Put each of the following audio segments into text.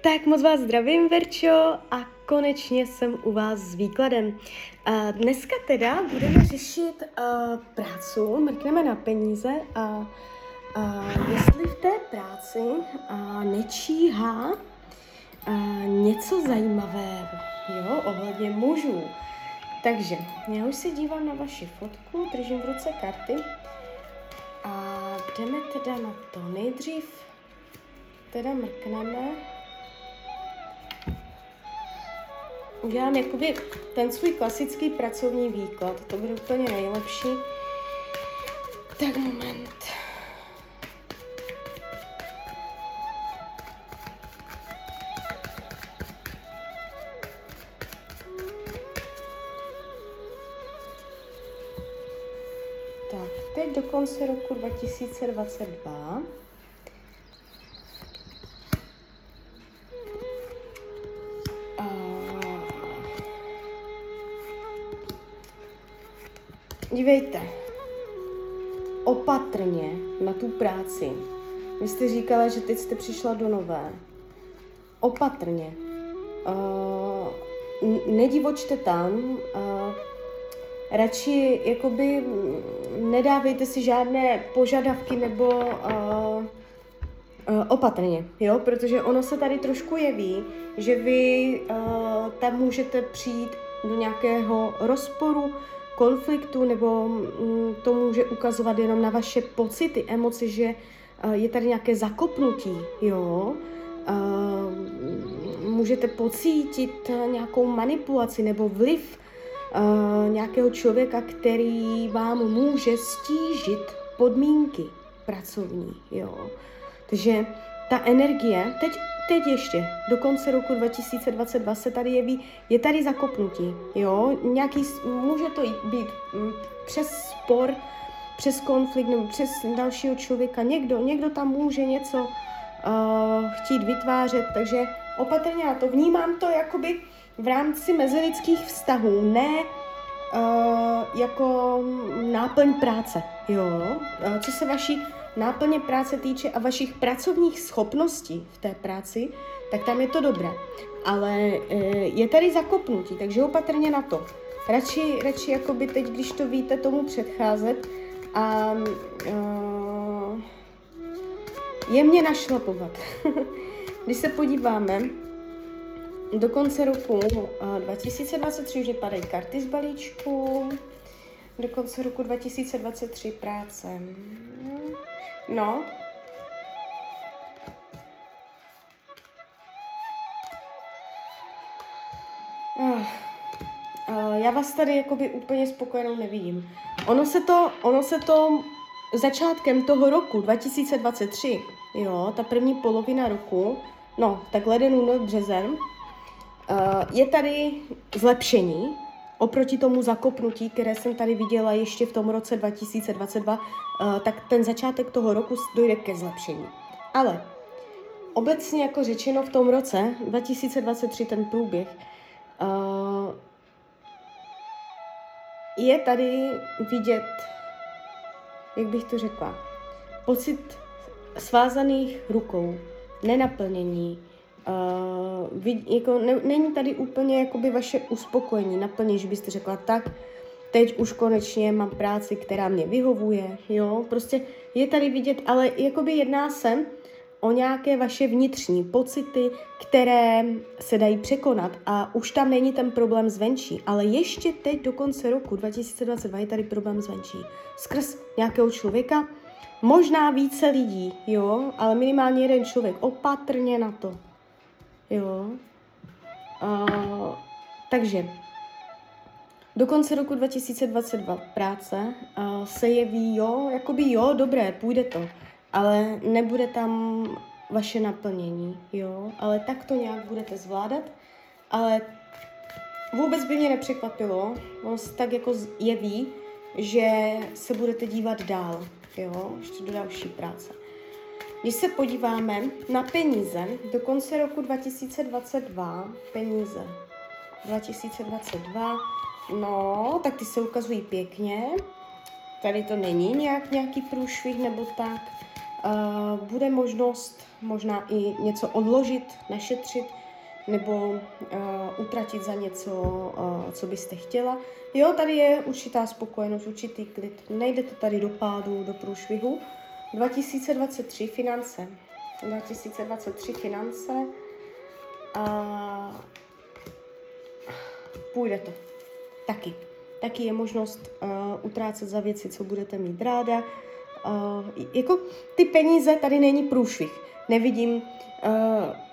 Tak moc vás zdravím, Verčo, a konečně jsem u vás s výkladem. Dneska teda budeme řešit uh, prácu, mrkneme na peníze a uh, jestli v té práci nečíhá něco zajímavého, jo, ohledně mužů. Takže já už se dívám na vaši fotku, držím v ruce karty a jdeme teda na to. Nejdřív teda mrkneme udělám jakoby ten svůj klasický pracovní výklad. To bude úplně nejlepší. Tak moment. Tak, teď do konce roku 2022 Dívejte, opatrně na tu práci. Vy jste říkala, že teď jste přišla do nové. Opatrně. Uh, nedivočte tam. Uh, radši jakoby nedávejte si žádné požadavky nebo uh, opatrně, jo, protože ono se tady trošku jeví, že vy uh, tam můžete přijít do nějakého rozporu, konfliktu, nebo mm, to může ukazovat jenom na vaše pocity, emoce, že eh, je tady nějaké zakopnutí, jo. Eh, můžete pocítit nějakou manipulaci nebo vliv eh, nějakého člověka, který vám může stížit podmínky pracovní, jo. Takže ta energie, teď teď ještě, do konce roku 2022 se tady jeví, je tady zakopnutí, jo, nějaký, může to být mm, přes spor, přes konflikt nebo přes dalšího člověka, někdo, někdo tam může něco uh, chtít vytvářet, takže opatrně na to vnímám to jakoby v rámci mezilidských vztahů, ne uh, jako náplň práce, jo, uh, co se vaší náplně práce týče a vašich pracovních schopností v té práci, tak tam je to dobré. Ale e, je tady zakopnutí, takže opatrně na to. Radši, radši jakoby teď, když to víte, tomu předcházet a uh, jemně našlapovat. když se podíváme, do konce roku 2023 už padají karty z balíčku, do konce roku 2023 práce. No. Uh, já vás tady jakoby úplně spokojenou nevidím. Ono se to, ono se to začátkem toho roku 2023, jo, ta první polovina roku, no, tak leden, únor, březen, je tady zlepšení, oproti tomu zakopnutí, které jsem tady viděla ještě v tom roce 2022, eh, tak ten začátek toho roku dojde ke zlepšení. Ale obecně jako řečeno v tom roce 2023 ten průběh eh, je tady vidět, jak bych to řekla, pocit svázaných rukou, nenaplnění, Uh, vid, jako ne, není tady úplně jakoby vaše uspokojení, naplně, že byste řekla tak, teď už konečně mám práci, která mě vyhovuje, jo, prostě je tady vidět, ale jakoby jedná se o nějaké vaše vnitřní pocity, které se dají překonat a už tam není ten problém zvenčí, ale ještě teď do konce roku 2022 je tady problém zvenčí. Skrz nějakého člověka, možná více lidí, jo, ale minimálně jeden člověk, opatrně na to. Jo. Uh, takže do konce roku 2022 práce uh, se jeví, jo, jakoby jo, dobré, půjde to, ale nebude tam vaše naplnění, jo, ale tak to nějak budete zvládat, ale vůbec by mě nepřekvapilo, on se tak jako jeví, že se budete dívat dál, jo, ještě do další práce. Když se podíváme na peníze do konce roku 2022, peníze 2022, no, tak ty se ukazují pěkně. Tady to není nějak nějaký průšvih nebo tak. Uh, bude možnost možná i něco odložit, našetřit, nebo uh, utratit za něco, uh, co byste chtěla. Jo, tady je určitá spokojenost, určitý klid. Nejde to tady do pádu, do průšvihu. 2023 finance. 2023 finance. A půjde to. Taky. Taky je možnost uh, utrácet za věci, co budete mít ráda. Uh, jako ty peníze, tady není průšvih. Nevidím, uh,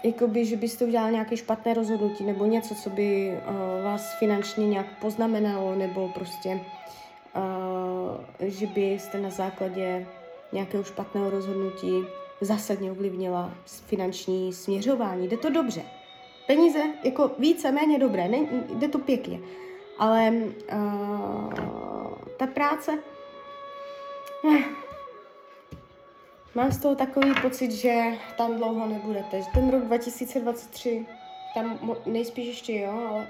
jakoby, že byste udělali nějaké špatné rozhodnutí nebo něco, co by uh, vás finančně nějak poznamenalo, nebo prostě, uh, že byste na základě nějakého špatného rozhodnutí zásadně ovlivnila finanční směřování. Jde to dobře. Peníze jako více, méně dobré, ne, jde to pěkně. Ale uh, ta práce, eh, mám z toho takový pocit, že tam dlouho nebudete. Ten rok 2023, tam nejspíš ještě jo, ale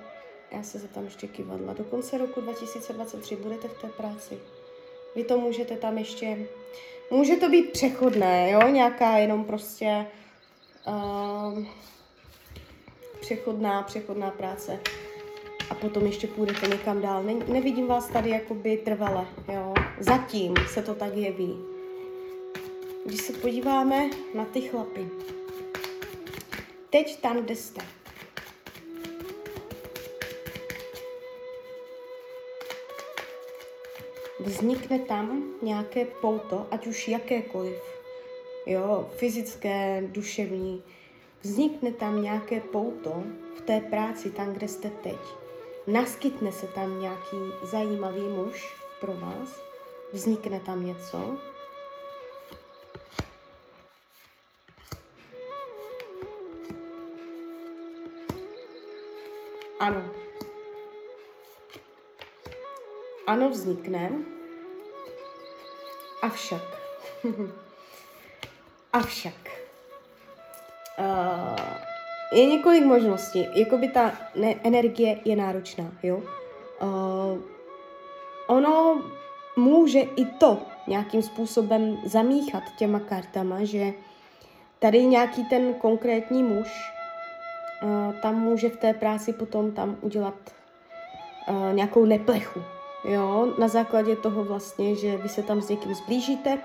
já se za tam ještě kivadla. Do konce roku 2023 budete v té práci. Vy to můžete tam ještě Může to být přechodné, jo, nějaká jenom prostě uh, přechodná, přechodná práce a potom ještě půjdete někam dál. Ne, nevidím vás tady jakoby trvale, jo. Zatím se to tak jeví. Když se podíváme na ty chlapy. Teď tam, kde jste. Vznikne tam nějaké pouto, ať už jakékoliv, jo, fyzické, duševní, vznikne tam nějaké pouto v té práci, tam, kde jste teď. Naskytne se tam nějaký zajímavý muž pro vás, vznikne tam něco, Ano. Ano, vznikne. Avšak. Avšak. Uh, je několik možností. Jakoby ta ne- energie je náročná, jo. Uh, ono může i to nějakým způsobem zamíchat těma kartama, že tady nějaký ten konkrétní muž uh, tam může v té práci potom tam udělat uh, nějakou neplechu, Jo, na základě toho vlastně, že vy se tam s někým zblížíte,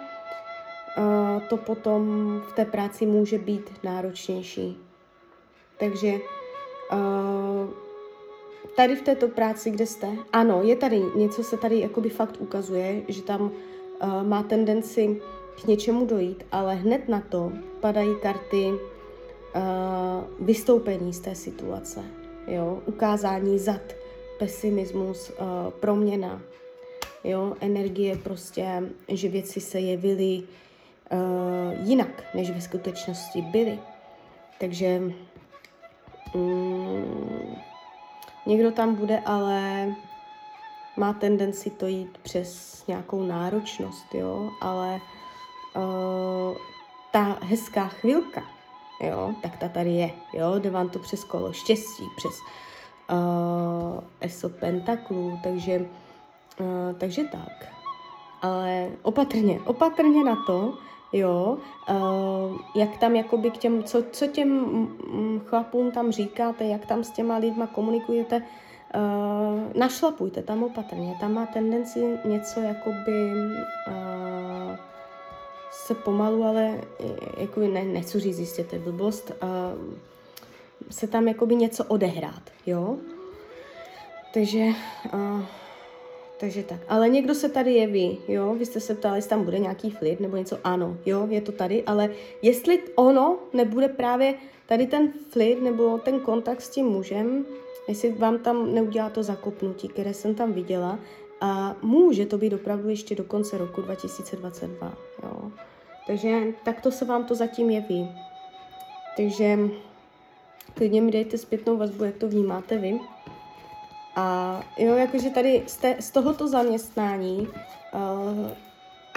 to potom v té práci může být náročnější. Takže tady v této práci, kde jste, ano, je tady, něco se tady jakoby fakt ukazuje, že tam má tendenci k něčemu dojít, ale hned na to padají karty vystoupení z té situace, jo, ukázání zad, pesimismus, uh, proměna, jo, energie prostě, že věci se jevily uh, jinak, než ve skutečnosti byly. Takže um, někdo tam bude, ale má tendenci to jít přes nějakou náročnost, jo, ale uh, ta hezká chvilka, jo, tak ta tady je, jo, jde vám to přes kolo štěstí, přes uh, ESO pentaklů, takže, uh, takže tak. Ale opatrně, opatrně na to, jo, uh, jak tam jakoby k těm, co, co těm chlapům tam říkáte, jak tam s těma lidma komunikujete, uh, našlapujte tam opatrně, tam má tendenci něco jakoby uh, se pomalu, ale jako ne, nechci říct, jistěte blbost, uh, se tam jakoby něco odehrát, jo. Takže, uh, takže tak. Ale někdo se tady jeví, jo. Vy jste se ptali, jestli tam bude nějaký flirt nebo něco. Ano, jo, je to tady, ale jestli ono nebude právě tady ten flirt nebo ten kontakt s tím mužem, jestli vám tam neudělá to zakopnutí, které jsem tam viděla, a může to být opravdu ještě do konce roku 2022, jo. Takže takto se vám to zatím jeví. Takže klidně mi dejte zpětnou vazbu, jak to vnímáte vy. A jo, jakože tady z, té, z tohoto zaměstnání, uh,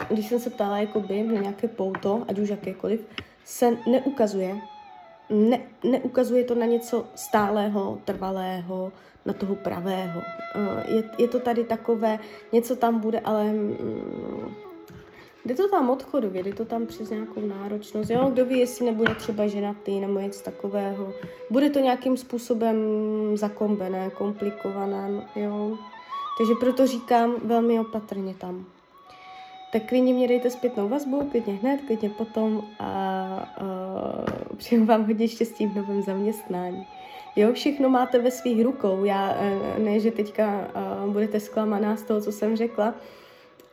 když jsem se ptala jakoby na nějaké pouto, ať už jakékoliv, se neukazuje, ne, neukazuje to na něco stálého, trvalého, na toho pravého. Uh, je, je to tady takové, něco tam bude, ale mm, Jde to tam odchodově, jde to tam přes nějakou náročnost, jo, kdo ví, jestli nebude třeba ženatý nebo něco takového. Bude to nějakým způsobem zakombené, komplikované, jo. Takže proto říkám velmi opatrně tam. Tak klidně mě dejte zpětnou vazbu, klidně hned, klidně potom a, a přeju vám hodně štěstí v novém zaměstnání. Jo, všechno máte ve svých rukou. Já e, ne, že teďka uh, budete zklamaná z toho, co jsem řekla.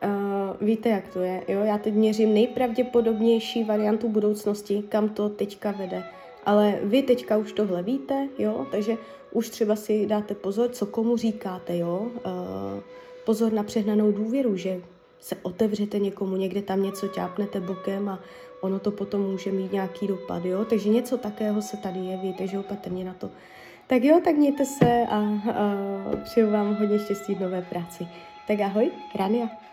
Uh, víte, jak to je. Jo? Já teď měřím nejpravděpodobnější variantu budoucnosti, kam to teďka vede. Ale vy teďka už tohle víte, jo? takže už třeba si dáte pozor, co komu říkáte. Jo? Uh, pozor na přehnanou důvěru, že se otevřete někomu, někde tam něco ťápnete bokem a ono to potom může mít nějaký dopad, jo? Takže něco takého se tady jeví, takže opatrně na to. Tak jo, tak mějte se a, a přeju vám hodně štěstí v nové práci. Tak ahoj, Rania.